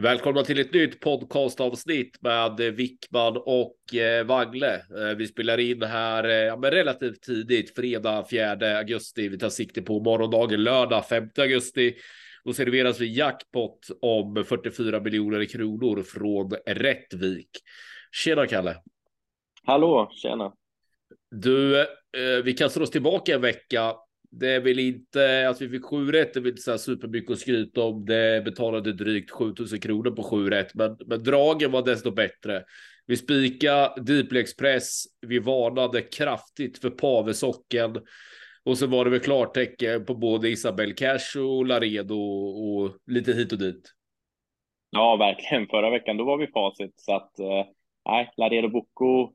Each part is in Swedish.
Välkomna till ett nytt podcastavsnitt med Wickman och eh, Wangle. Eh, vi spelar in här eh, men relativt tidigt, fredag 4 augusti. Vi tar sikte på morgondagen lördag 5 augusti. Då serveras vi jackpot om 44 miljoner kronor från Rättvik. Tjena Kalle! Hallå, tjena! Du, vi kastar oss tillbaka en vecka det är väl inte att vi fick sju rätt, det är väl inte så här supermycket att skryta om. Det betalade drygt 7000 kronor på sju rätt, men, men dragen var desto bättre. Vi spika Deeply Express. Vi varnade kraftigt för Pavesocken och så var det väl klartecken på både Isabel Cash och Laredo och lite hit och dit. Ja, verkligen. Förra veckan då var vi facit så att eh, nej, Laredo Bocco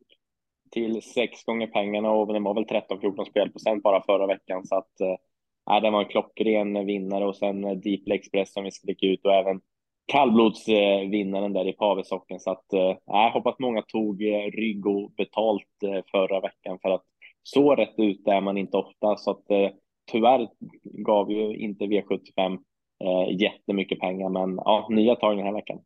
till sex gånger pengarna och den var väl 13-14 spelprocent bara förra veckan. Så att eh, äh, den var en klockren vinnare och sen eh, Deep Express som vi skrek ut och även kallblodsvinnaren där i Pavesocken. Så att äh, hoppas många tog eh, rygg och betalt förra veckan för att så rätt ut är man inte ofta. Så att äh, tyvärr gav ju inte V75 äh, jättemycket pengar men ja, nya tag den här veckan.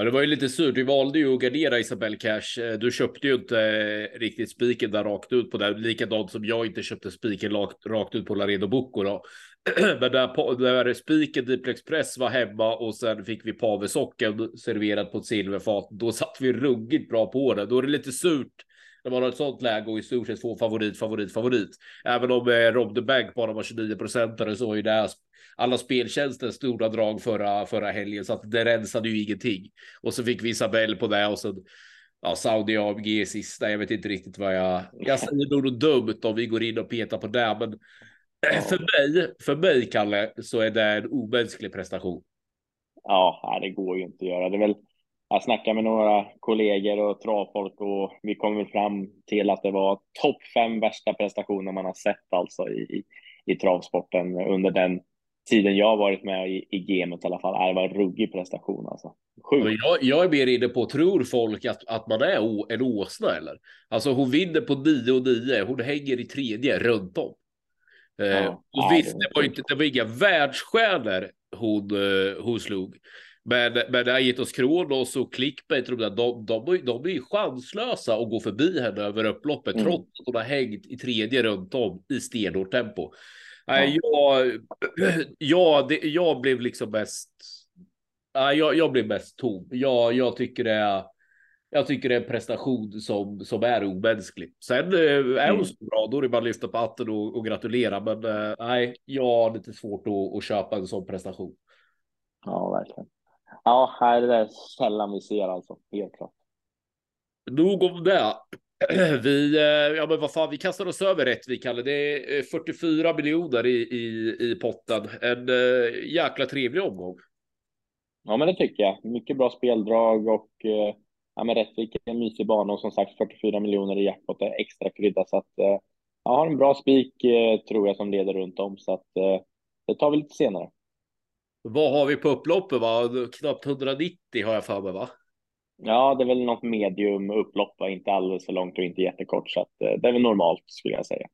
Ja, det var ju lite surt. Vi valde ju att gardera Isabel Cash. Eh, du köpte ju inte eh, riktigt spiken där rakt ut på det. Likadant som jag inte köpte spiken rakt, ut på Laredo Bocco då. Men där, där spiken Diplex Press var hemma och sen fick vi pavesocken serverad på ett silverfat. Då satt vi ruggigt bra på det. Då är det lite surt när man har ett sånt läge och i stort sett får favorit, favorit, favorit. Även om eh, Rob the Bank bara var 29 procentare så är ju det alla speltjänster stora drag förra, förra helgen så att det rensade ju ingenting. Och så fick vi Isabel på det och så ja, Saudi ABG sista. Jag vet inte riktigt vad jag. Jag säger nog något dumt om vi går in och petar på det, men ja. för mig, för mig Kalle, så är det en omänsklig prestation. Ja, det går ju inte att göra. Det är väl jag snackade med några kollegor och travfolk och vi kom väl fram till att det var topp fem värsta prestationer man har sett alltså i, i, i travsporten under den tiden jag har varit med i, i gamet i alla fall. Det var en ruggig prestation alltså. Jag, jag, är mer inne på, tror folk att, att man är o, en åsna eller? Alltså hon vinner på 9 och 9, hon hänger i tredje runt om. Eh, ja, eh, och visst, det var, inte, det var inga världsstjärnor hon, eh, hon slog. Men, men det har gett oss Kronos och Clickbait, de, de, de, de är ju chanslösa att gå förbi henne över upploppet, mm. trots att hon har hängt i tredje runt om i stenhårt tempo. Nej, jag, jag, det, jag blev liksom mest. Jag, jag blev mest tom. Jag, jag tycker det är. Jag tycker det är en prestation som, som är omänsklig. Sen eh, är hon mm. så bra, då är det bara att lyfta på hatten och, och gratulera. Men äh, nej, jag har lite svårt att, att köpa en sån prestation. Ja, verkligen. Ja, här är det sällan vi ser alltså, helt klart. Nog om det. Vi, eh, ja men vad fan, vi kastar oss över rätt vi kallar det. 44 miljoner i, i, i potten. En uh, jäkla trevlig omgång. Ja, men det tycker jag. Mycket bra speldrag och uh, ja, men Rättvik är en mysig bana och som sagt 44 miljoner i jackpot är extra krydda så att jag har en bra spik tror jag som leder runt om så att det tar vi lite senare. Vad har vi på upploppet? Va? Knappt 190 har jag för mig, va? Ja, det är väl något medium upplopp, va? inte alldeles för långt och inte jättekort, så att, eh, det är väl normalt skulle jag säga.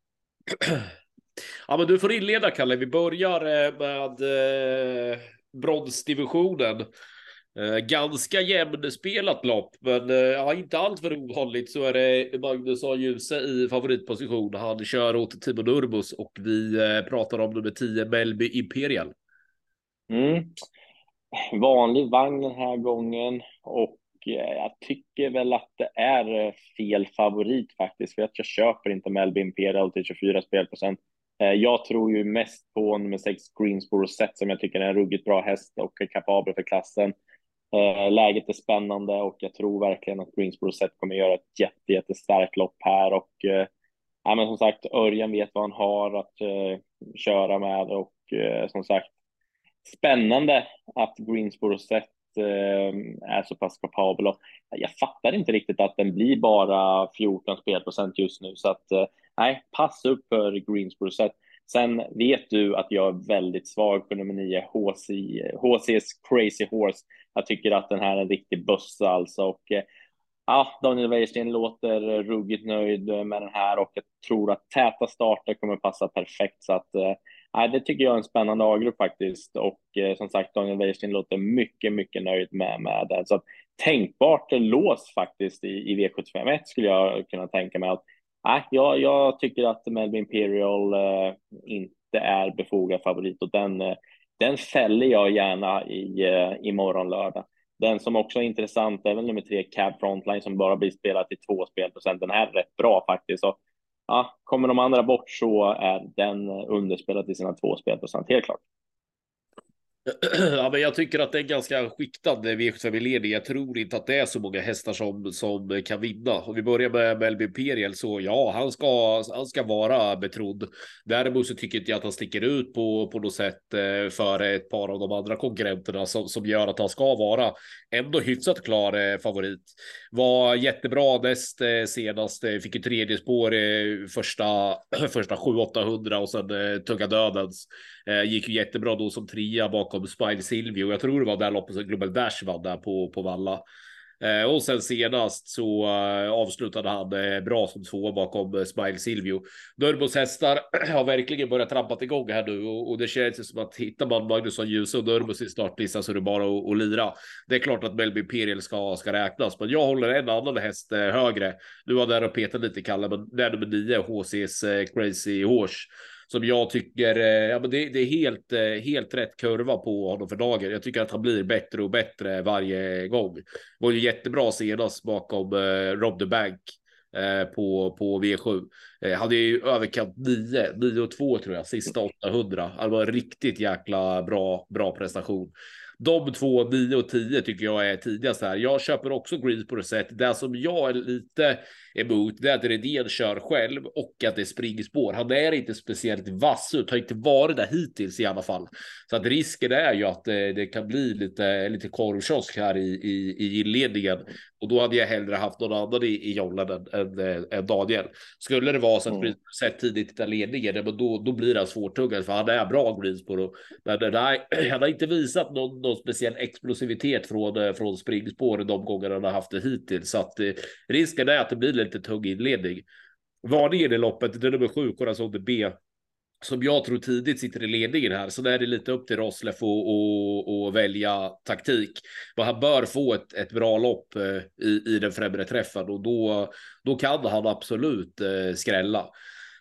Ja, men du får inleda Kalle. Vi börjar eh, med eh, bronsdivisionen. Eh, ganska jämnspelat lopp, men eh, ja, inte allt för ovanligt så är det Magnus A. Djuse i favoritposition. Han kör åt Timo Nurbus och vi eh, pratar om nummer 10 Melby Imperial. Mm. Vanlig vagn den här gången och eh, jag tycker väl att det är eh, fel favorit faktiskt, för att jag köper inte Melby Imperial till 24 spelprocent. Eh, jag tror ju mest på nummer 6 Greensboro Set som jag tycker är en ruggigt bra häst och är kapabel för klassen. Läget är spännande och jag tror verkligen att Greensboro Set kommer göra ett jätte, jättestarkt lopp här och ja, men som sagt, Örjan vet vad han har att köra med och som sagt, spännande att Greensboro sett eh, är så pass kapabel. Och jag fattar inte riktigt att den blir bara 14 spelprocent just nu, så att eh, nej, pass upp för Greensboro sett. Sen vet du att jag är väldigt svag för nummer 9, HC, HC's Crazy Horse. Jag tycker att den här är en riktig bössa alltså och eh, ja, Daniel Wäjersten låter ruggigt nöjd med den här och jag tror att täta starter kommer passa perfekt så att eh, Nej, det tycker jag är en spännande A-grupp faktiskt och eh, som sagt Daniel Wäjersten låter mycket, mycket nöjd med, med den. Så tänkbart lås faktiskt i, i V751 skulle jag kunna tänka mig att nej, jag, jag tycker att Melvin Imperial eh, inte är befogad favorit och den, eh, den fäller jag gärna i, eh, imorgon morgon lördag. Den som också är intressant är väl nummer tre Cab Frontline som bara blir spelat till två spelprocent. Den här är rätt bra faktiskt. Och ja, kommer de andra bort så är den underspelad till sina två spelprocent, helt klart. Ja, men jag tycker att det är ganska skiktad V75-ledning. Jag tror inte att det är så många hästar som, som kan vinna. Om vi börjar med Melvin Imperial så ja, han ska, han ska vara betrodd. Däremot så tycker inte jag att han sticker ut på, på något sätt eh, före ett par av de andra konkurrenterna som, som gör att han ska vara ändå hyfsat klar eh, favorit. Var jättebra näst eh, senast, fick ju tredje spår första, första 7-800 och sen Tugga Dödens. Eh, gick ju jättebra då som trea bakom Spine Silvio. Jag tror det var där loppet som Global Dash vann där på, på Valla. Eh, och sen senast så eh, avslutade han eh, bra som två bakom eh, uh, Smile Silvio. Durbos hästar har verkligen börjat trampa igång här nu och, och det känns som att hittar man Magnusson Djuse och Durbos i startlistan så är det bara att, lira. Det är klart att Melby Imperial ska, ska räknas, men jag håller en annan häst högre. Du var där och petade lite Kalle, men det är nummer nio, HC's Crazy Horse som jag tycker, eh, ja men det, det, är helt, eh, helt rätt kurva på honom för dagen. Jag tycker att han blir bättre och bättre varje gång. Det Var ju jättebra senast bakom eh, Rob the Bank eh, på, på V7. hade ju överkant 9, 9 och 2 tror jag, sista 800. Det var en riktigt jäkla bra, bra prestation. De två, 9 och 10 tycker jag är tidigast här. Jag köper också Green på det sättet. Det som jag är lite emot det är att Redén kör själv och att det är springspår. Han är inte speciellt vass ut, har inte varit där hittills i alla fall. Så att risken är ju att det, det kan bli lite, lite korvkiosk här i, i, i inledningen. Och då hade jag hellre haft någon annan i, i jollen än, än, än Daniel. Skulle det vara så att mm. sett tidigt i ledningen, men då, då blir han svårtuggad för han är bra Greensboro. Men nej, han har inte visat någon, någon speciell explosivitet från, från springspår de gånger han har haft det hittills. Så att eh, risken är att det blir lite tung inledning. Varningen i loppet, det är nummer sju, Corazon de B som jag tror tidigt sitter i ledningen här. Så där är det lite upp till Rosleff att välja taktik. Men han bör få ett, ett bra lopp eh, i, i den främre träffen och då, då kan han absolut eh, skrälla.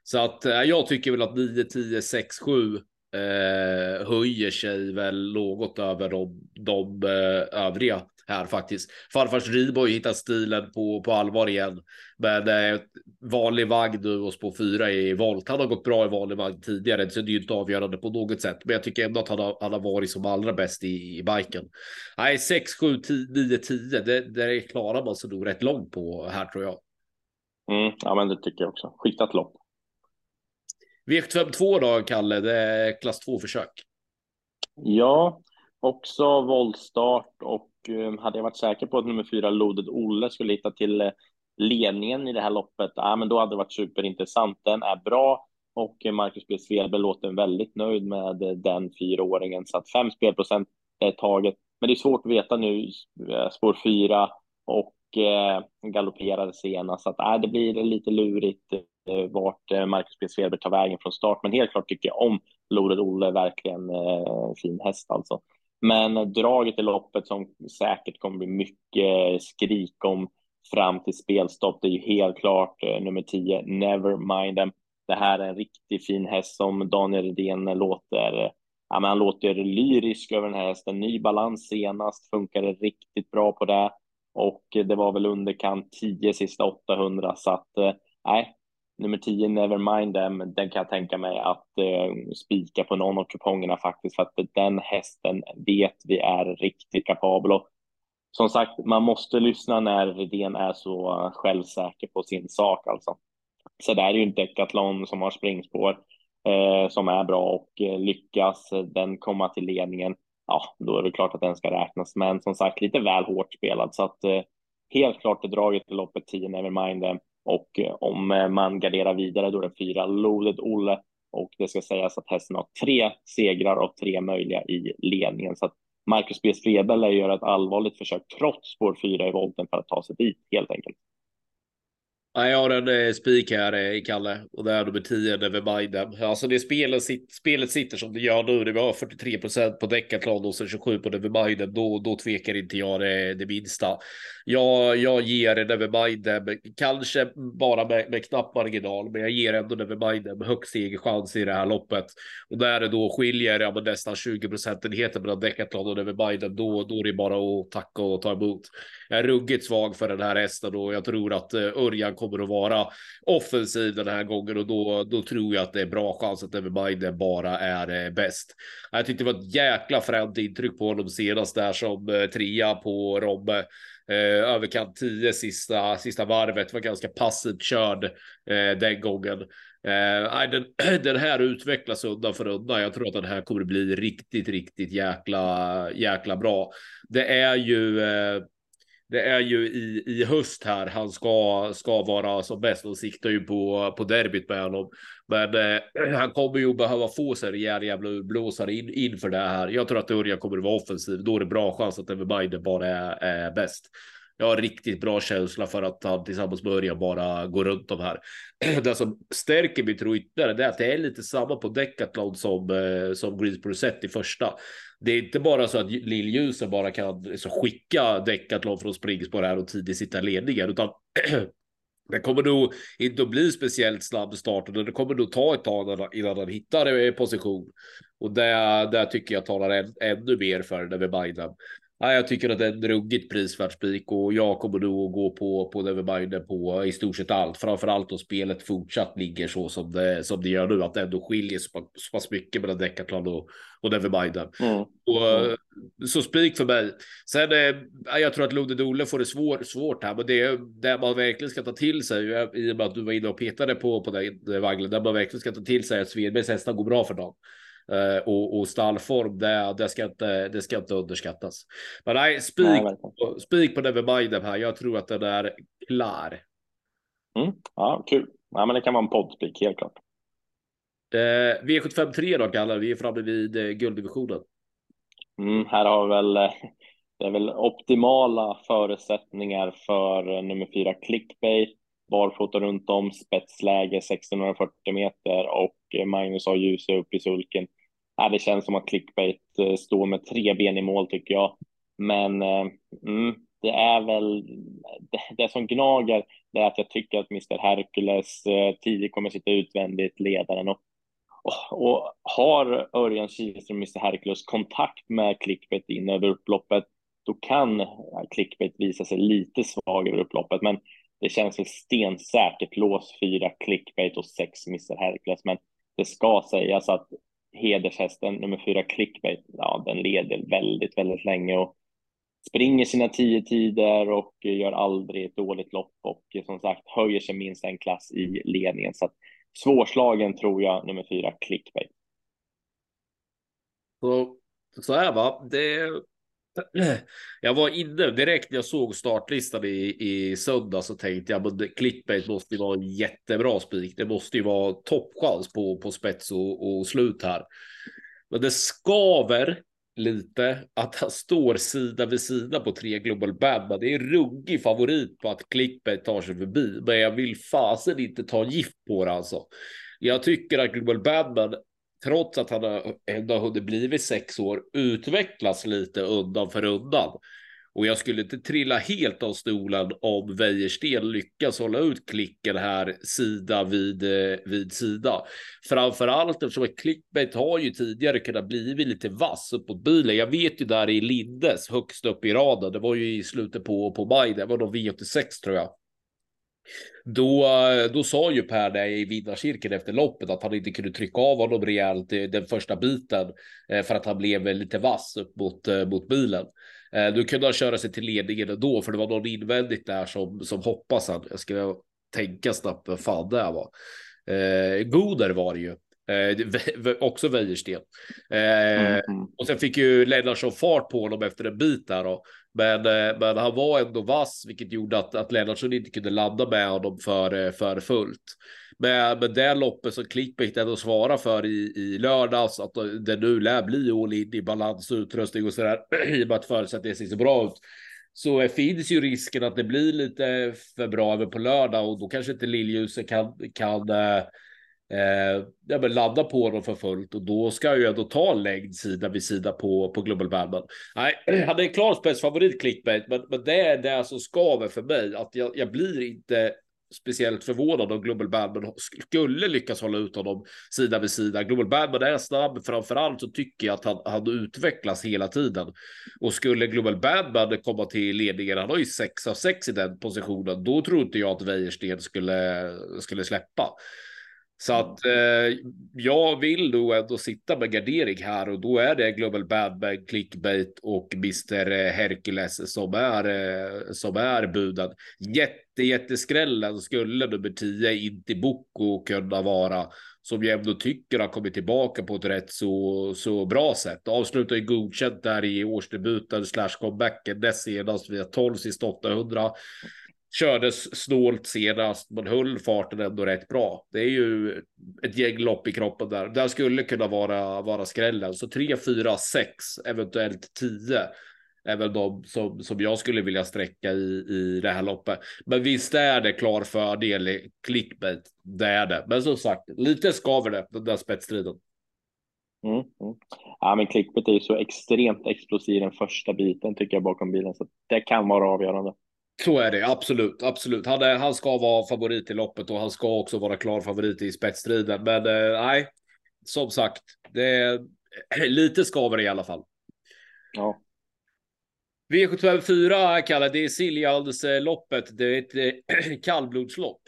Så att eh, jag tycker väl att 9, 10, 6, 7 eh, höjer sig väl något över de, de eh, övriga här faktiskt. Farfars Ribo har hittat stilen på, på allvar igen. Men eh, vanlig vagn nu och spår fyra i volt. Han har gått bra i vanlig vagn tidigare, så det är ju inte avgörande på något sätt. Men jag tycker ändå att han har, han har varit som allra bäst i, i biken. Nej, 6, 7, 10, 9, 10. Det, det klarar man sig nog rätt långt på här tror jag. Mm, ja, men det tycker jag också. Skiktat lopp. V752 då, Kalle? Det är klass 2 försök. Ja, också voltstart och Eh, hade jag varit säker på att nummer fyra Lodet-Olle, skulle hitta till eh, ledningen i det här loppet, ja, men då hade det varit superintressant. Den är bra och eh, Marcus B. Svedberg låter väldigt nöjd med den fyraåringen så att fem spelprocent är taget. Men det är svårt att veta nu, spår fyra och eh, galopperade senast så att äh, det blir lite lurigt eh, vart Marcus B. Svedberg tar vägen från start. Men helt klart tycker jag om Lodet-Olle, verkligen eh, fin häst alltså. Men draget i loppet som säkert kommer bli mycket skrik om fram till spelstopp, det är ju helt klart eh, nummer 10, Never Mind Them. Det här är en riktigt fin häst som Daniel Redén låter, eh, ja, men han låter lyrisk över den här hästen. Ny balans senast, funkade riktigt bra på det och det var väl underkant 10 sista 800 så att eh, nej, nummer 10 Nevermind them, den kan jag tänka mig att eh, spika på någon av kupongerna faktiskt för att den hästen vet vi är riktigt kapabel och som sagt, man måste lyssna när Redén är så självsäker på sin sak alltså. Så där är ju en Decathlon som har springspår eh, som är bra och eh, lyckas den komma till ledningen, ja, då är det klart att den ska räknas. Men som sagt, lite väl hårt spelad så att eh, helt klart är draget i loppet 10 Nevermind them och eh, om eh, man garderar vidare då är det fyra Loaded Olle och det ska sägas att hästen har tre segrar av tre möjliga i ledningen. Så att Marcus B. Svedberg lär göra ett allvarligt försök trots spår fyra i volten för att ta sig dit helt enkelt. Nej, jag har en eh, spik här eh, i Kalle och det är nummer 10 Never Mindem. Alltså det spelet, spelet sitter som det gör nu. Det var 43 procent på Decathlon och sen 27 på Never Mindem. Då, då tvekar inte jag det, det minsta. Jag, jag ger Never Mindem, kanske bara med, med knapp marginal, men jag ger ändå Never Mindem högst chans i det här loppet. Och där det då skiljer ja, nästan 20 procentenheter mellan Decathlon och Never Mindem, då, då är det bara att tacka och ta emot. Jag är ruggigt svag för den här hästen och jag tror att eh, Örjan kommer att vara offensiv den här gången och då, då tror jag att det är bra chans att Evermind bara är eh, bäst. Jag tyckte det var ett jäkla fränt intryck på honom senast där som eh, trea på Robbe. Eh, överkant 10 sista, sista varvet var ganska passivt körd eh, den gången. Eh, den, den här utvecklas undan för undan. Jag tror att den här kommer bli riktigt, riktigt jäkla, jäkla bra. Det är ju eh, det är ju i, i höst här han ska, ska vara som bäst och siktar ju på, på derbyt med honom. Men eh, han kommer ju behöva få sig en rejäl jävla blåsare in, inför det här. Jag tror att Örjan kommer att vara offensiv. Då är det bra chans att Everminder bara är, är bäst. Jag har riktigt bra känsla för att han tillsammans med Örjan bara går runt de här. Det som stärker mig tro ytterligare det är att det är lite samma på Decathlon som, eh, som Greensboro sett i första det är inte bara så att Lilljusen bara kan liksom, skicka Decathlon från springspår här och tidigt sitta ledningen, utan det kommer nog inte att bli speciellt snabb start och det kommer nog ta ett tag innan han hittar eh, position. Och det, där tycker jag talar än, ännu mer för Nevermind. Ja, jag tycker att det är en ruggigt prisvärd spik och jag kommer nog att gå på på Nevermind på i stort sett allt. Framförallt om spelet fortsatt ligger så som det som det gör nu, att det ändå skiljer så, så pass mycket mellan Decathlon och, och Nevermind. Mm. Och, mm. Så spik för mig. Sen eh, jag tror att Lunde Dole får det svår, svårt här, men det det man verkligen ska ta till sig i och med att du var inne och petade på på den vagnen där man verkligen ska ta till sig att Svedbergs hästar går bra för dem. Uh, och, och stallform, det, det, ska inte, det ska inte underskattas. Men nej, spik, spik på Nevermind här. Jag tror att den är klar. Mm. Ja, kul. Ja, men det kan vara en poddspik, helt klart. Uh, V753 då, Kalle. Vi är framme vid uh, gulddivisionen. Mm, här har vi väl, det är väl optimala förutsättningar för nummer fyra clickbait barfota runt om, spetsläge 1640 meter och Magnus har ljus upp i sulken. Ja, det känns som att clickbait eh, står med tre ben i mål tycker jag. Men eh, mm, det är väl det, det, som gnager, det är att jag tycker att Mr Hercules eh, tidigt kommer sitta utvändigt, ledaren och, och, och har Örjan Kihlström, Mr Hercules, kontakt med clickbait in över upploppet, då kan eh, clickbait visa sig lite svag över upploppet. Men det känns väl stensäkert lås fyra clickbait och sex Mr Hercules, men det ska sägas att hedershästen nummer fyra clickbait, ja, den leder väldigt, väldigt länge och springer sina tio tider och gör aldrig ett dåligt lopp och som sagt höjer sig minst en klass i ledningen. Så att svårslagen tror jag nummer fyra clickbait. Så, så här va, det jag var inne direkt när jag såg startlistan i, i söndag så tänkte jag men clickbait måste ju vara en jättebra spik. Det måste ju vara toppchans på, på spets och, och slut här. Men det skaver lite att han står sida vid sida på tre Global Bamba. Det är en ruggig favorit på att clickbait tar sig förbi, men jag vill fasen inte ta gift på det alltså. Jag tycker att Global Badman trots att han ändå har hunnit blivit sex år, utvecklas lite undan för undan. Och jag skulle inte trilla helt av stolen om Wäjersten lyckas hålla ut klicken här sida vid, eh, vid sida. Framförallt eftersom ett clickbait har ju tidigare kunnat bli lite vass uppåt bilen. Jag vet ju där i Lindes högst upp i raden. Det var ju i slutet på, på maj. Det var då V86 tror jag. Då, då sa ju Per det i vinnarcirkeln efter loppet att han inte kunde trycka av honom rejält den första biten eh, för att han blev lite vass upp mot, eh, mot bilen. Eh, då kunde han köra sig till ledningen ändå för det var någon invändigt där som, som hoppas han. Jag ska tänka snabbt vad fan det var. Eh, Goder var det ju. Eh, också Wäjersten. Eh, mm. Och sen fick ju Lennartsson fart på honom efter en bit där då. Men, eh, men han var ändå vass, vilket gjorde att, att Lennartsson inte kunde landa med honom för, eh, för fullt. Men, men det loppet som Clickbait ändå svarar för i, i lördags, att det nu lär bli all in i balans och utrustning och sådär, i och med att förutsättningarna ser så bra ut så finns ju risken att det blir lite för bra över på lördag och då kanske inte Liljuset kan, kan eh, eh, ja, men ladda på dem för fullt och då ska jag ju ändå ta längd sida vid sida på, på Global Badman. Nej, han är en klar spetsfavorit clickbait, men, men det är det som skaver för mig, att jag, jag blir inte speciellt förvånad om Global Badman skulle lyckas hålla ut honom sida vid sida. Global Badman är snabb, framförallt så tycker jag att han, han utvecklas hela tiden. Och skulle Global Badman komma till ledningen, han har ju 6 av 6 i den positionen, då tror inte jag att Wäjersten skulle, skulle släppa. Så att eh, jag vill då ändå sitta med gardering här och då är det Global Bad Clickbait och Mr Hercules som är eh, som är buden. Jätte jätteskrällen skulle nummer 10 inte Boko kunna vara som jag ändå tycker har kommit tillbaka på ett rätt så, så bra sätt. Avslutar ju godkänt där i årsdebuten slash comebacken näst senast via 12 sist 800 kördes snålt senast, men höll farten ändå rätt bra. Det är ju ett gäng lopp i kroppen där. Där skulle kunna vara, vara skrällen. Så 3, 4, 6, eventuellt 10 är väl de som, som jag skulle vilja sträcka i, i det här loppet. Men visst är det klar fördel i clickbait. Det är det. Men som sagt, lite skaver det, den där spetsstriden. Mm, mm. Ja, men clickbait är ju så extremt explosiv den första biten tycker jag bakom bilen, så det kan vara avgörande. Så är det absolut, absolut. Han, är, han ska vara favorit i loppet och han ska också vara klar favorit i spetsstriden. Men eh, nej, som sagt, det är lite skaver i alla fall. Ja. V754 Kalle, det är Siljaldsloppet. Det är ett eh, kallblodslopp.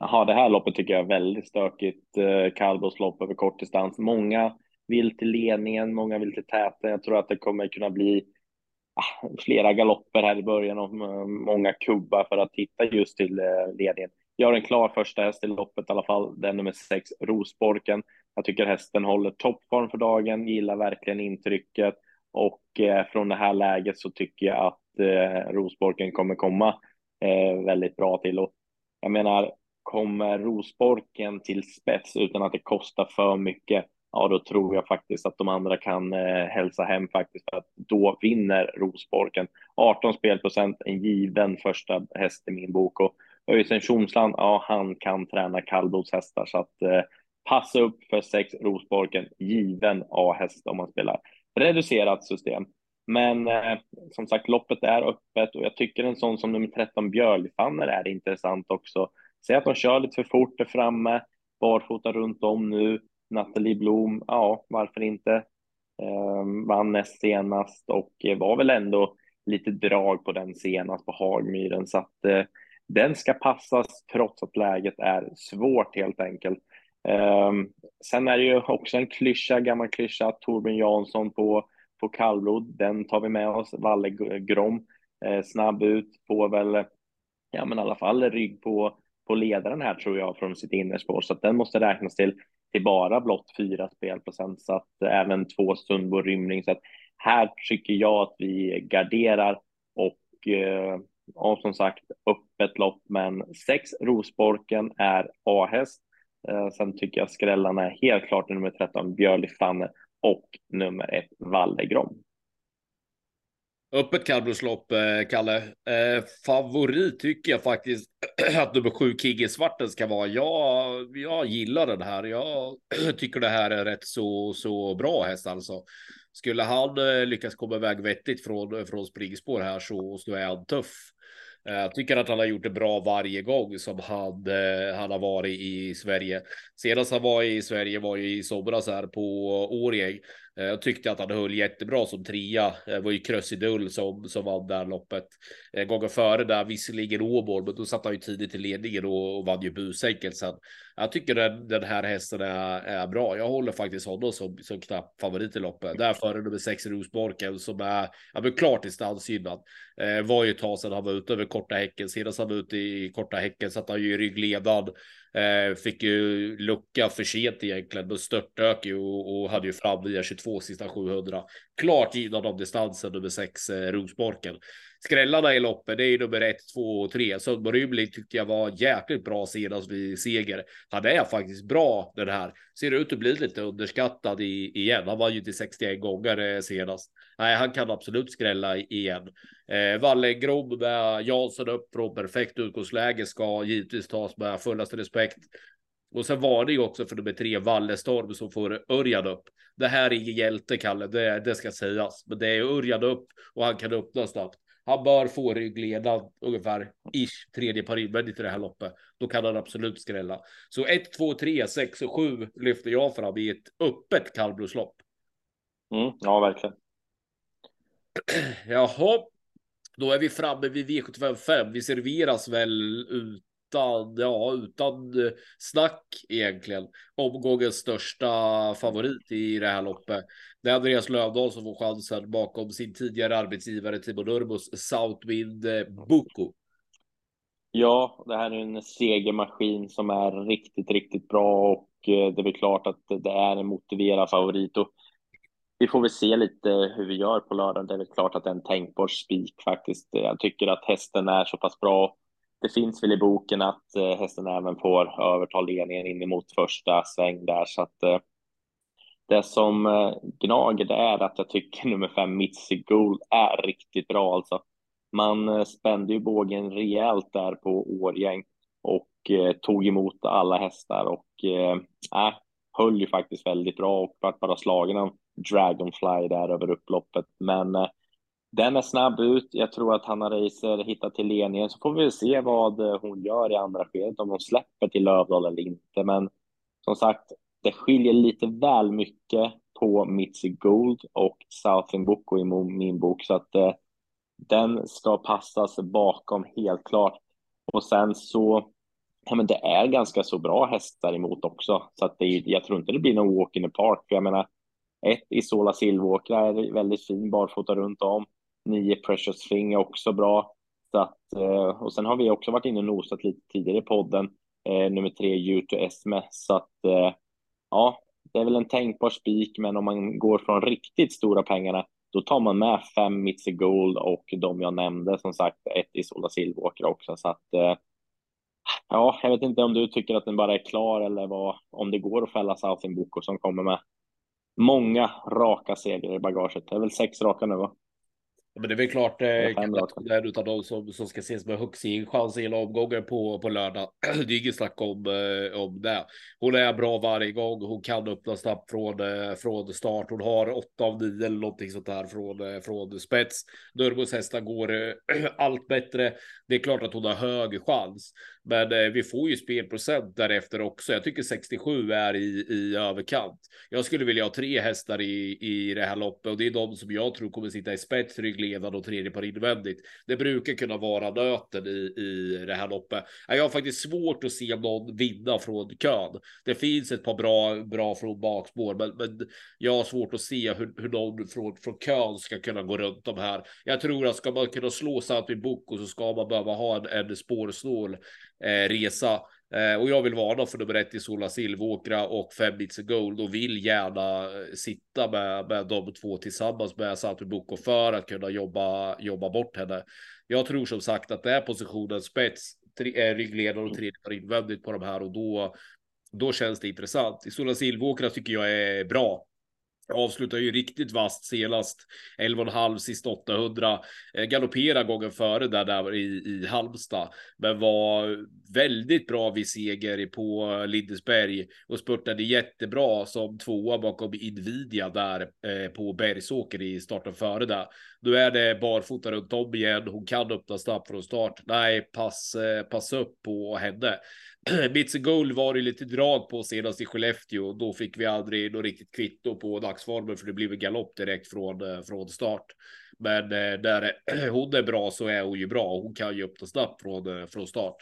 Jaha, det här loppet tycker jag är väldigt stökigt. Eh, kallblodslopp över kort distans. Många vill till ledningen, många vill till täten. Jag tror att det kommer kunna bli flera galopper här i början och mm, många kubbar för att hitta just till eh, ledningen. Jag har en klar första häst i loppet i alla fall, den nummer sex, Rosborken. Jag tycker hästen håller toppform för dagen, gillar verkligen intrycket och eh, från det här läget så tycker jag att eh, Rosborken kommer komma eh, väldigt bra till och jag menar, kommer Rosborken till spets utan att det kostar för mycket ja då tror jag faktiskt att de andra kan eh, hälsa hem faktiskt för att då vinner Rosborken. 18 spelprocent, en given första häst i min bok och Öystein Tjomsland, ja han kan träna kallblodshästar så att eh, passa upp för sex Rosborken, given A-häst om man spelar reducerat system. Men eh, som sagt, loppet är öppet och jag tycker en sån som nummer 13 Björlifanner är intressant också. Säg att de kör lite för fort där framme, barfota runt om nu, Nathalie Blom, ja, varför inte? Eh, vann näst senast och var väl ändå lite drag på den senast på Hagmyren så att eh, den ska passas trots att läget är svårt helt enkelt. Eh, sen är det ju också en klyscha, gammal klyscha, Torbjörn Jansson på, på kallblod. Den tar vi med oss. Valle Grom, eh, snabb ut, får väl ja, men i alla fall rygg på, på ledaren här tror jag från sitt innerspår, så att den måste räknas till till bara blott fyra spelprocent, så att även två Sundbo rymning. Så att här tycker jag att vi garderar och eh, och som sagt öppet lopp, men sex Rosborken är A-häst. Eh, sen tycker jag skrällarna är helt klart nummer 13 Björli Fanne och nummer ett Vallegrom. Öppet kallblodslopp, eh, Kalle. Eh, favorit tycker jag faktiskt att nummer sju Kigge Svarten ska vara. Jag, jag gillar den här. Jag tycker det här är rätt så, så bra häst alltså. Skulle han eh, lyckas komma iväg vettigt från, eh, från springspår här så, så är han tuff. Jag tycker att han har gjort det bra varje gång som han, han har varit i Sverige. Senast han var i Sverige var ju i somras här på Årjäng. Eh, jag tyckte att han höll jättebra som trea. Eh, det var ju Krösidull som, som vann det här loppet. Eh, gången före där, visserligen Åmål, men då satt han ju tidigt i ledningen och, och vann ju busenkelt Så Jag tycker den, den här hästen är, är bra. Jag håller faktiskt honom som, som knapp favorit i loppet. Därför nummer sex Rosborken som är, ja, men klart distansgynnad. Eh, var ju ett tag sedan han var ute över korta häcken. Senast han var ute i korta häcken satt han ju i ryggledan Eh, fick ju lucka för sent egentligen, då störtdök ju och, och hade ju fram via 22 sista 700. Klart givna av distansen nummer 6, eh, Rosborken. Skrällarna i loppet, det är nummer 1, 2 och 3. Sundberg Rymling tyckte jag var jäkligt bra senast vid seger. Han är faktiskt bra den här. Ser ut att bli lite underskattad i, igen. Han var ju till 61 gånger eh, senast. Nej, han kan absolut skrälla igen. Eh, Wallengrob med Jansson upp från perfekt utgångsläge ska givetvis tas med fullaste respekt. Och sen var det ju också för nummer tre Wallestorm som får Örjan upp. Det här är ingen hjälte, Kalle, det, det ska sägas. Men det är Örjan upp och han kan öppna snabbt. Han bör få ryggledad ungefär ish tredje par invändigt i det här loppet. Då kan han absolut skrälla. Så 1, 2, 3, 6 och 7 lyfter jag fram i ett öppet kallblodslopp. Mm, ja, verkligen. Jaha, då är vi framme vid V755. Vi serveras väl utan, ja, utan eh, snack egentligen. Omgångens största favorit i det här loppet. Det är Andreas Lövdahl som får chansen bakom sin tidigare arbetsgivare Timo Nurmos Southwind eh, Boko. Ja, det här är en segermaskin som är riktigt, riktigt bra och eh, det är väl klart att det är en motiverad favorit. Och vi får väl se lite hur vi gör på lördag. Det är väl klart att det är en tänkbar spik faktiskt. Jag tycker att hästen är så pass bra. Det finns väl i boken att eh, hästen även får överta ledningen in emot första sväng där så att eh, det som eh, gnager det är att jag tycker nummer fem Mitzi Gold är riktigt bra alltså. Man eh, spände ju bågen rejält där på Årgäng och eh, tog emot alla hästar och eh, äh, höll ju faktiskt väldigt bra och vart bara slagen av Dragonfly där över upploppet. Men eh, den är snabb ut. Jag tror att Hanna Reiser hittar till ledningen så får vi se vad eh, hon gör i andra skedet, om hon släpper till Lövdahl eller inte. Men som sagt, det skiljer lite väl mycket på Mitzi Gold och Southern Boko i min bok så att eh, den ska passas bakom helt klart. Och sen så, ja men det är ganska så bra hästar emot också så att det, jag tror inte det blir någon walk in the park. För jag menar, ett Isola Silvåkra är väldigt fin barfota runt om. Nio Precious Thing är också bra. Så att, eh, och sen har vi också varit inne och nosat lite tidigare i podden. Eh, nummer tre, U2 Esme. Så att eh, ja, det är väl en tänkbar spik, men om man går från riktigt stora pengarna, då tar man med fem Mitzi Gold och de jag nämnde, som sagt, ett Isola Silvåkra också. Så att eh, ja, jag vet inte om du tycker att den bara är klar eller vad, om det går att fälla Southin Boko som kommer med många raka segrar i bagaget. Det är väl sex raka nu va? Men det är väl klart det är utav de som, som ska ses med högst chans i hela omgången på, på lördag. det är inget snack om, eh, om det. Hon är bra varje gång. Hon kan öppna snabbt från, eh, från start. Hon har åtta av nio eller någonting sånt där från, eh, från spets. Nurmos hästar går allt bättre. Det är klart att hon har hög chans, men eh, vi får ju spelprocent därefter också. Jag tycker 67 är i, i överkant. Jag skulle vilja ha tre hästar i, i det här loppet och det är de som jag tror kommer sitta i spets, ryggledaren och tredje par invändigt. Det brukar kunna vara nöten i, i det här loppet. Jag har faktiskt svårt att se någon vinna från kön. Det finns ett par bra, bra från bakspår, men, men jag har svårt att se hur, hur någon från, från kön ska kunna gå runt de här. Jag tror att ska man kunna slå Santi Boko så ska man behöva ha en, en spårsnål Eh, resa. Eh, och jag vill varna för nummer ett i Sola Silvåkra och fem bits gold och vill gärna eh, sitta med, med de två tillsammans med Santi Boko för att kunna jobba, jobba bort henne. Jag tror som sagt att det är positionen spets, tre, ryggledare och tredje invändigt på de här och då då känns det intressant. I Sola Silvåkra tycker jag är bra avslutar ju riktigt vast senast 11,5 sist 800 eh, galopperar gången före där, där i, i Halmstad, men var väldigt bra vid seger på Lindesberg och spurtade jättebra som tvåa bakom Invidia där eh, på Bergsåker i starten före där. Nu är det barfota runt om igen. Hon kan öppna snabbt från start. Nej, pass, eh, pass upp på henne. Bits Gold var det lite drag på senast i Skellefteå. Då fick vi aldrig något riktigt kvitto på dagsformen för det blev en galopp direkt från, eh, från start. Men eh, där hon är bra så är hon ju bra. Hon kan ju öppna snabbt från, eh, från start.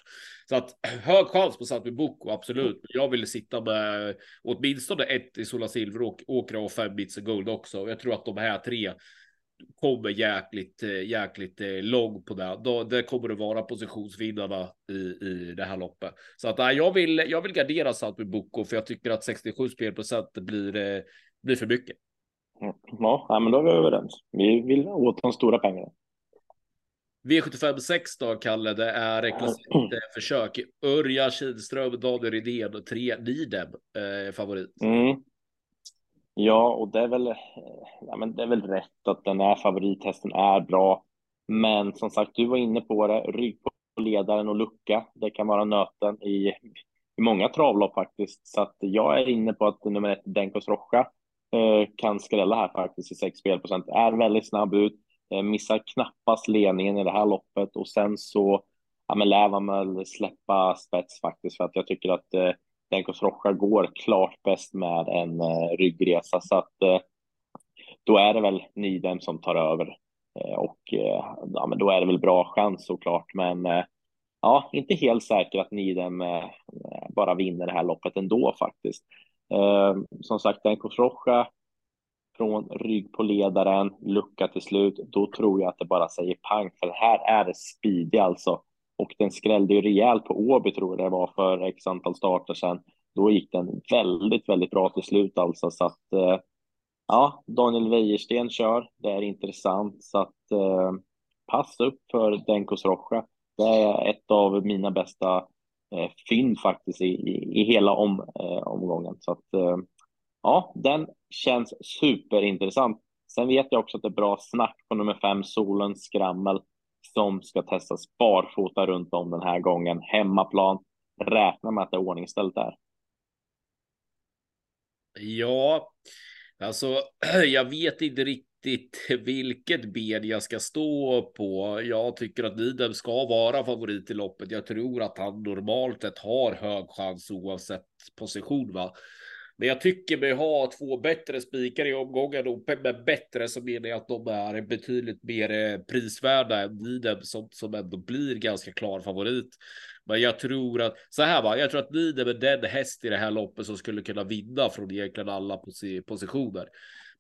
Så att hög chans på Satmi Boko, absolut. Jag vill sitta med åtminstone ett i Sola Silver och åkra och fem Bits Gold också. Jag tror att de här tre kommer jäkligt, jäkligt lång på det. Då, det kommer det vara positionsvinnarna i, i det här loppet. Så att jag vill, jag vill gardera Southby Boko för jag tycker att 67 spelprocent blir, blir för mycket. Ja, men då är vi överens. Vi vill åt de stora pengarna. V75 6 då, Kalle, det är ett försök. Örja Kihlström, Daniel Rydén och tre Nidem eh, favorit. Mm. Ja, och det är väl. Eh, ja, men det är väl rätt att den här favorithästen är bra. Men som sagt, du var inne på det. Rygg på ledaren och lucka. Det kan vara nöten i, i många travlopp faktiskt. Så att jag är inne på att nummer ett Denkos Rocha eh, kan skrälla här faktiskt i 6 spelprocent. Är väldigt snabb ut Eh, missar knappast ledningen i det här loppet och sen så ja, men lär man väl släppa spets faktiskt för att jag tycker att eh, Denkos Rocha går klart bäst med en eh, ryggresa så att eh, då är det väl Nidem som tar över eh, och eh, ja, men då är det väl bra chans såklart men eh, ja, inte helt säker att Nidem eh, eh, bara vinner det här loppet ändå faktiskt. Eh, som sagt, Denkos Rocha från rygg på ledaren, lucka till slut, då tror jag att det bara säger pang, för här är det speedy alltså. Och den skrällde ju rejält på Åby tror jag det var för x antal starter sedan. Då gick den väldigt, väldigt bra till slut alltså så att eh, ja, Daniel Wäjersten kör. Det är intressant så att eh, pass upp för Denkos Rocha. Det är ett av mina bästa eh, fynd faktiskt i, i, i hela om, eh, omgången så att eh, ja, den känns superintressant. Sen vet jag också att det är bra snack på nummer fem, Solens skrammel, som ska testas barfota runt om den här gången. Hemmaplan. Räkna med att det är ordningställt där. Ja, alltså jag vet inte riktigt vilket ben jag ska stå på. Jag tycker att Nidem ska vara favorit i loppet. Jag tror att han normalt sett har hög chans oavsett position. Va? Men jag tycker mig ha två bättre spikar i omgången och med bättre så menar jag att de är betydligt mer eh, prisvärda än Nidem som, som ändå blir ganska klar favorit. Men jag tror att så här va, jag tror att Nidem är den häst i det här loppet som skulle kunna vinna från egentligen alla positioner.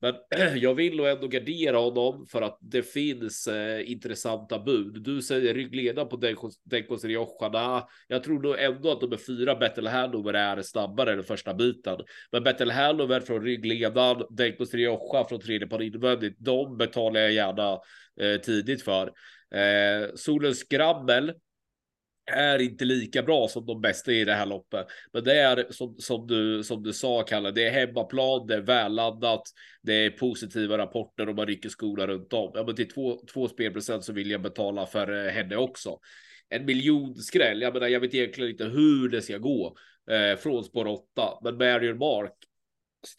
Men jag vill nog ändå gardera honom för att det finns eh, intressanta bud. Du säger ryggleda på Denkos Riojana. Jag tror nog ändå att nummer fyra Battle Hanover är snabbare än första biten. Men Battle Hanover från ryggledan, Denkos Rioja från tredje par invändigt. De betalar jag gärna eh, tidigt för. Eh, Solens Skrammel är inte lika bra som de bästa i det här loppet. Men det är som, som, du, som du sa, Kalle, det är hemmaplan, det är välladdat, det är positiva rapporter och man rycker skorna runt om. Ja, men till två, två spelprocent så vill jag betala för eh, henne också. En miljonskräll, jag menar, jag vet egentligen inte hur det ska gå eh, från spår 8, men Marion Mark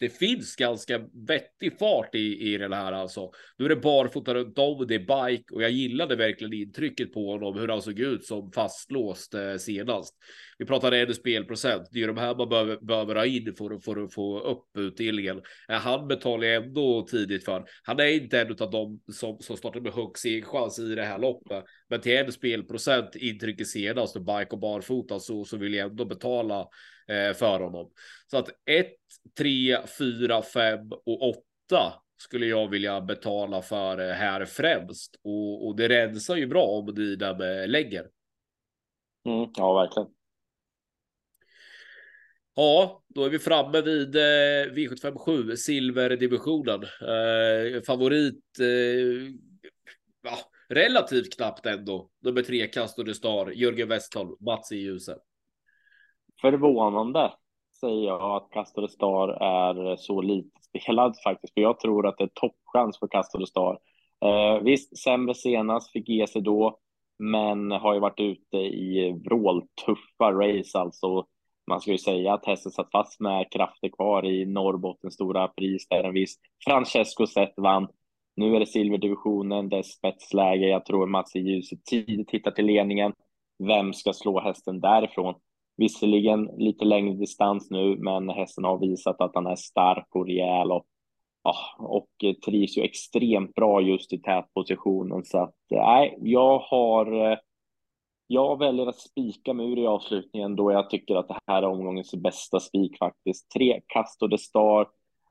det finns ganska vettig fart i, i den här alltså. Nu är det barfota runt om, det är bike och jag gillade verkligen intrycket på honom, hur han såg ut som fastlåst eh, senast. Vi pratade en spelprocent, det är de här man behöver, behöver ha in för, att, för att få upp utdelningen. Eh, han betalar jag ändå tidigt för. Han är inte en av dem som, som startar med högst chans i det här loppet. Men till en spelprocent intrycket senast och bike och barfota så, så vill jag ändå betala eh, för honom. Så att 1, 3, 4, 5 och 8 skulle jag vilja betala för eh, här främst. Och, och det rensar ju bra om Didam lägger. Mm, ja, verkligen. Ja, då är vi framme vid eh, V757 silverdivisionen. Eh, favorit. Eh, ja, relativt knappt ändå. Nummer tre, Castor Star, Jörgen Westholm, Mats i ljuset. Förvånande säger jag att Castor Star är så lite spelad faktiskt, för jag tror att det är toppchans för Castor Star. Eh, visst, sämre senast, fick ge sig då, men har ju varit ute i vråltuffa race alltså. Man ska ju säga att hästen satt fast med krafter kvar i Norrbottens stora pris där en viss Francesco Zet vann. Nu är det silverdivisionen, det är spetsläge. Jag tror Mats i ljuset tidigt hittar till ledningen. Vem ska slå hästen därifrån? Visserligen lite längre distans nu, men hästen har visat att han är stark och rejäl och, och trivs ju extremt bra just i tätpositionen. Så att nej, jag har. Jag väljer att spika mur i avslutningen då jag tycker att det här är omgångens bästa spik faktiskt. Tre och the Star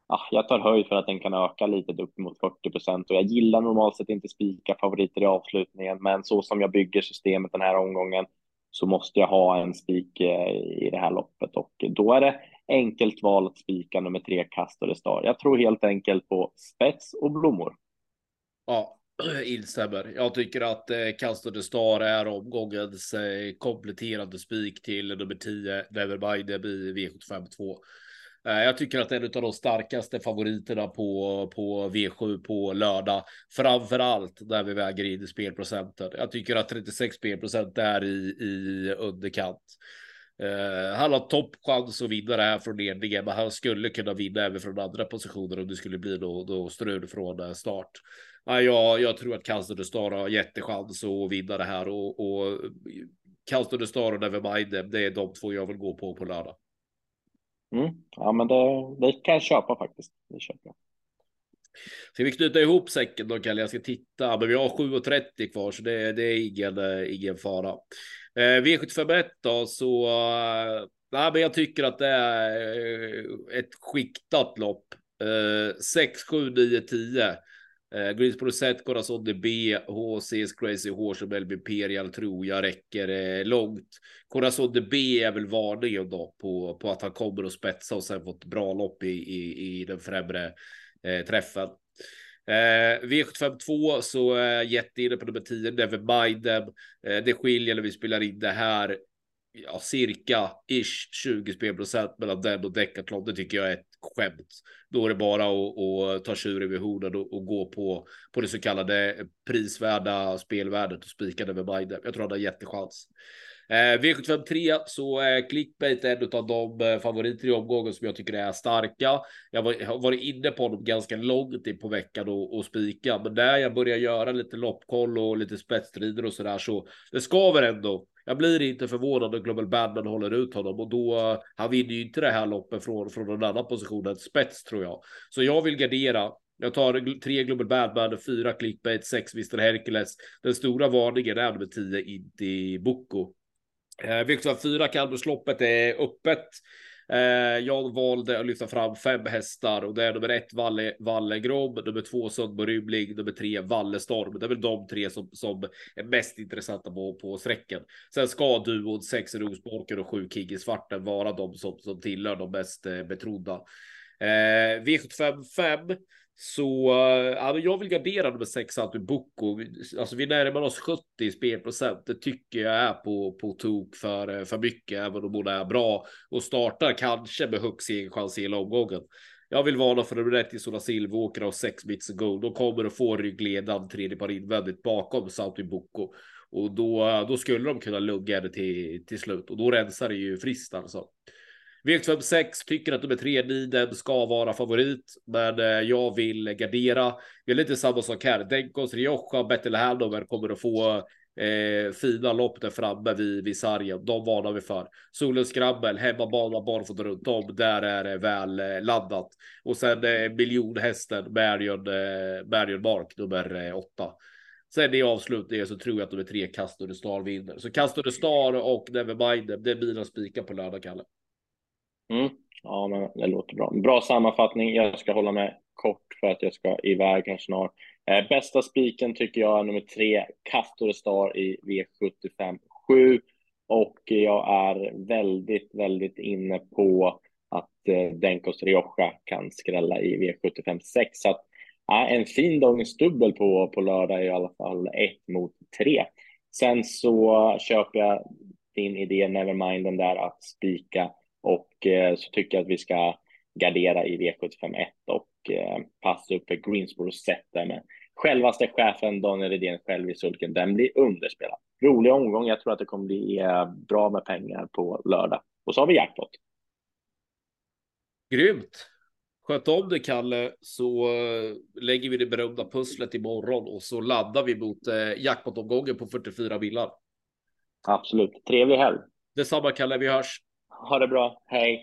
Ah, jag tar höjd för att den kan öka lite upp mot 40 procent och jag gillar normalt sett inte spika favoriter i avslutningen, men så som jag bygger systemet den här omgången så måste jag ha en spik eh, i det här loppet och då är det enkelt val att spika nummer tre Castor Star. Jag tror helt enkelt på spets och blommor. Ja, instämmer. Jag tycker att eh, Castor Star är omgångens eh, kompletterande spik till nummer 10 Nevermind i V752. Eh, jag tycker att en av de starkaste favoriterna på, på V7 på lördag, framför allt när vi väger in spelprocenten. Jag tycker att 36 spelprocent är i, i underkant. Uh, han har toppchans att vinna det här från ledningen, men han skulle kunna vinna även från andra positioner om det skulle bli då, då strul från eh, start. Uh, jag, jag tror att Kansler Star har jättechans att vinna det här och, och Kansler Star och Nevermind, det är de två jag vill gå på på lördag. Mm. Ja, men det, det kan jag köpa faktiskt. Det köper jag. Ska vi knyta ihop säcken då Kalle? Jag ska titta, men vi har 7.30 kvar så det, det är ingen, ingen fara. Eh, V751 då så. Eh, nej, men jag tycker att det är eh, ett skiktat lopp. Eh, 6, 7, 9, 10. Eh, Greensboro Set, Corazon DB, B, HC's Crazy Horse och Melby Imperial tror jag räcker eh, långt. Corazon DB B är väl varningen då på, på att han kommer att spetsa och sen fått bra lopp i, i, i den främre eh, träffen. Eh, V752 så är jag jätteinne på nummer 10, Never Mind Them. Eh, det skiljer när vi spelar in det här ja, cirka ish 20 spelprocent mellan den och Decathlon. Det tycker jag är ett skämt. Då är det bara att, att ta tjuren vid hornen och, och, gå på, på det så kallade prisvärda spelvärdet och spika det med Biden. Jag tror han har jättechans. Eh, V753 så eh, är clickbait en av de eh, favoriter i omgången som jag tycker är starka. Jag, var, har varit inne på dem ganska långt in på veckan och, och spika, men när jag börjar göra lite loppkoll och lite spetsstrider och så där så det skaver ändå. Jag blir inte förvånad om Global Badman håller ut honom och då eh, han vinner ju inte det här loppet från från en annan position än spets tror jag. Så jag vill gardera. Jag tar tre Global Badman, fyra clickbait, sex Mr Hercules. Den stora varningen är nummer tio Inti Boko. Eh, Victor 4 Kalmarsloppet är öppet. Eh, jag valde att lyfta fram fem hästar och det är nummer ett Valle, Valle Grom, nummer två Sundbo Rymling, nummer tre Valle Storm. Det är väl de tre som, som är mest intressanta på, på sträckan. Sen ska duon sex Rosborken och sju King i svarten vara de som, som tillhör de mest eh, betrodda. Eh, V75 5 så äh, jag vill gardera nummer 6 Boko. Alltså vi närmar oss 70 spelprocent. Det tycker jag är på, på tok för, eh, för mycket, även om hon är bra och startar kanske med högst egen chans i hela omgången. Jag vill varna för nummer 1 i Sola Silveråkra och 6 bits gold. De kommer att få ryggledan tredje par invändigt bakom Santu Boko och då, då skulle de kunna lugga det till, till slut och då rensar det ju friskt alltså. V756 tycker att nummer tre Nidem ska vara favorit, men eh, jag vill gardera. Det är lite samma sak här. Denkos Rioja och Bettel kommer att få eh, fina lopp där framme vid, vid sargen. De varnar vi för. Solens Skrabbel, hemmabana, barfota runt om. Där är det väl eh, laddat. Och sen eh, miljonhästen Marion, eh, Marion Mark nummer eh, åtta. Sen i avslutningen så tror jag att de är tre Castor Star vinner. Så Castor Star och Nevermind, det är mina spikar på lördag, Kalle. Mm. Ja, men det låter bra. Bra sammanfattning. Jag ska hålla mig kort för att jag ska iväg här snart. Eh, bästa spiken tycker jag är nummer tre, Castor Star i V75 7. Och jag är väldigt, väldigt inne på att eh, Denkos Rioja kan skrälla i V75 6. Så att, eh, en fin dagens dubbel på, på lördag i alla fall ett mot tre. Sen så köper jag din idé, Nevermind, den där att spika och eh, så tycker jag att vi ska gardera i V751 och eh, passa upp för Greensboro set där med självaste chefen Daniel Redén själv i sulken. Den blir underspelad. Rolig omgång. Jag tror att det kommer bli eh, bra med pengar på lördag. Och så har vi jackpot. Grymt. Sköt om det Kalle så lägger vi det berömda pusslet imorgon och så laddar vi mot jackpot-omgången på 44 bilar. Absolut. Trevlig helg. Detsamma Kalle, vi hörs. Ha det bra. Hej.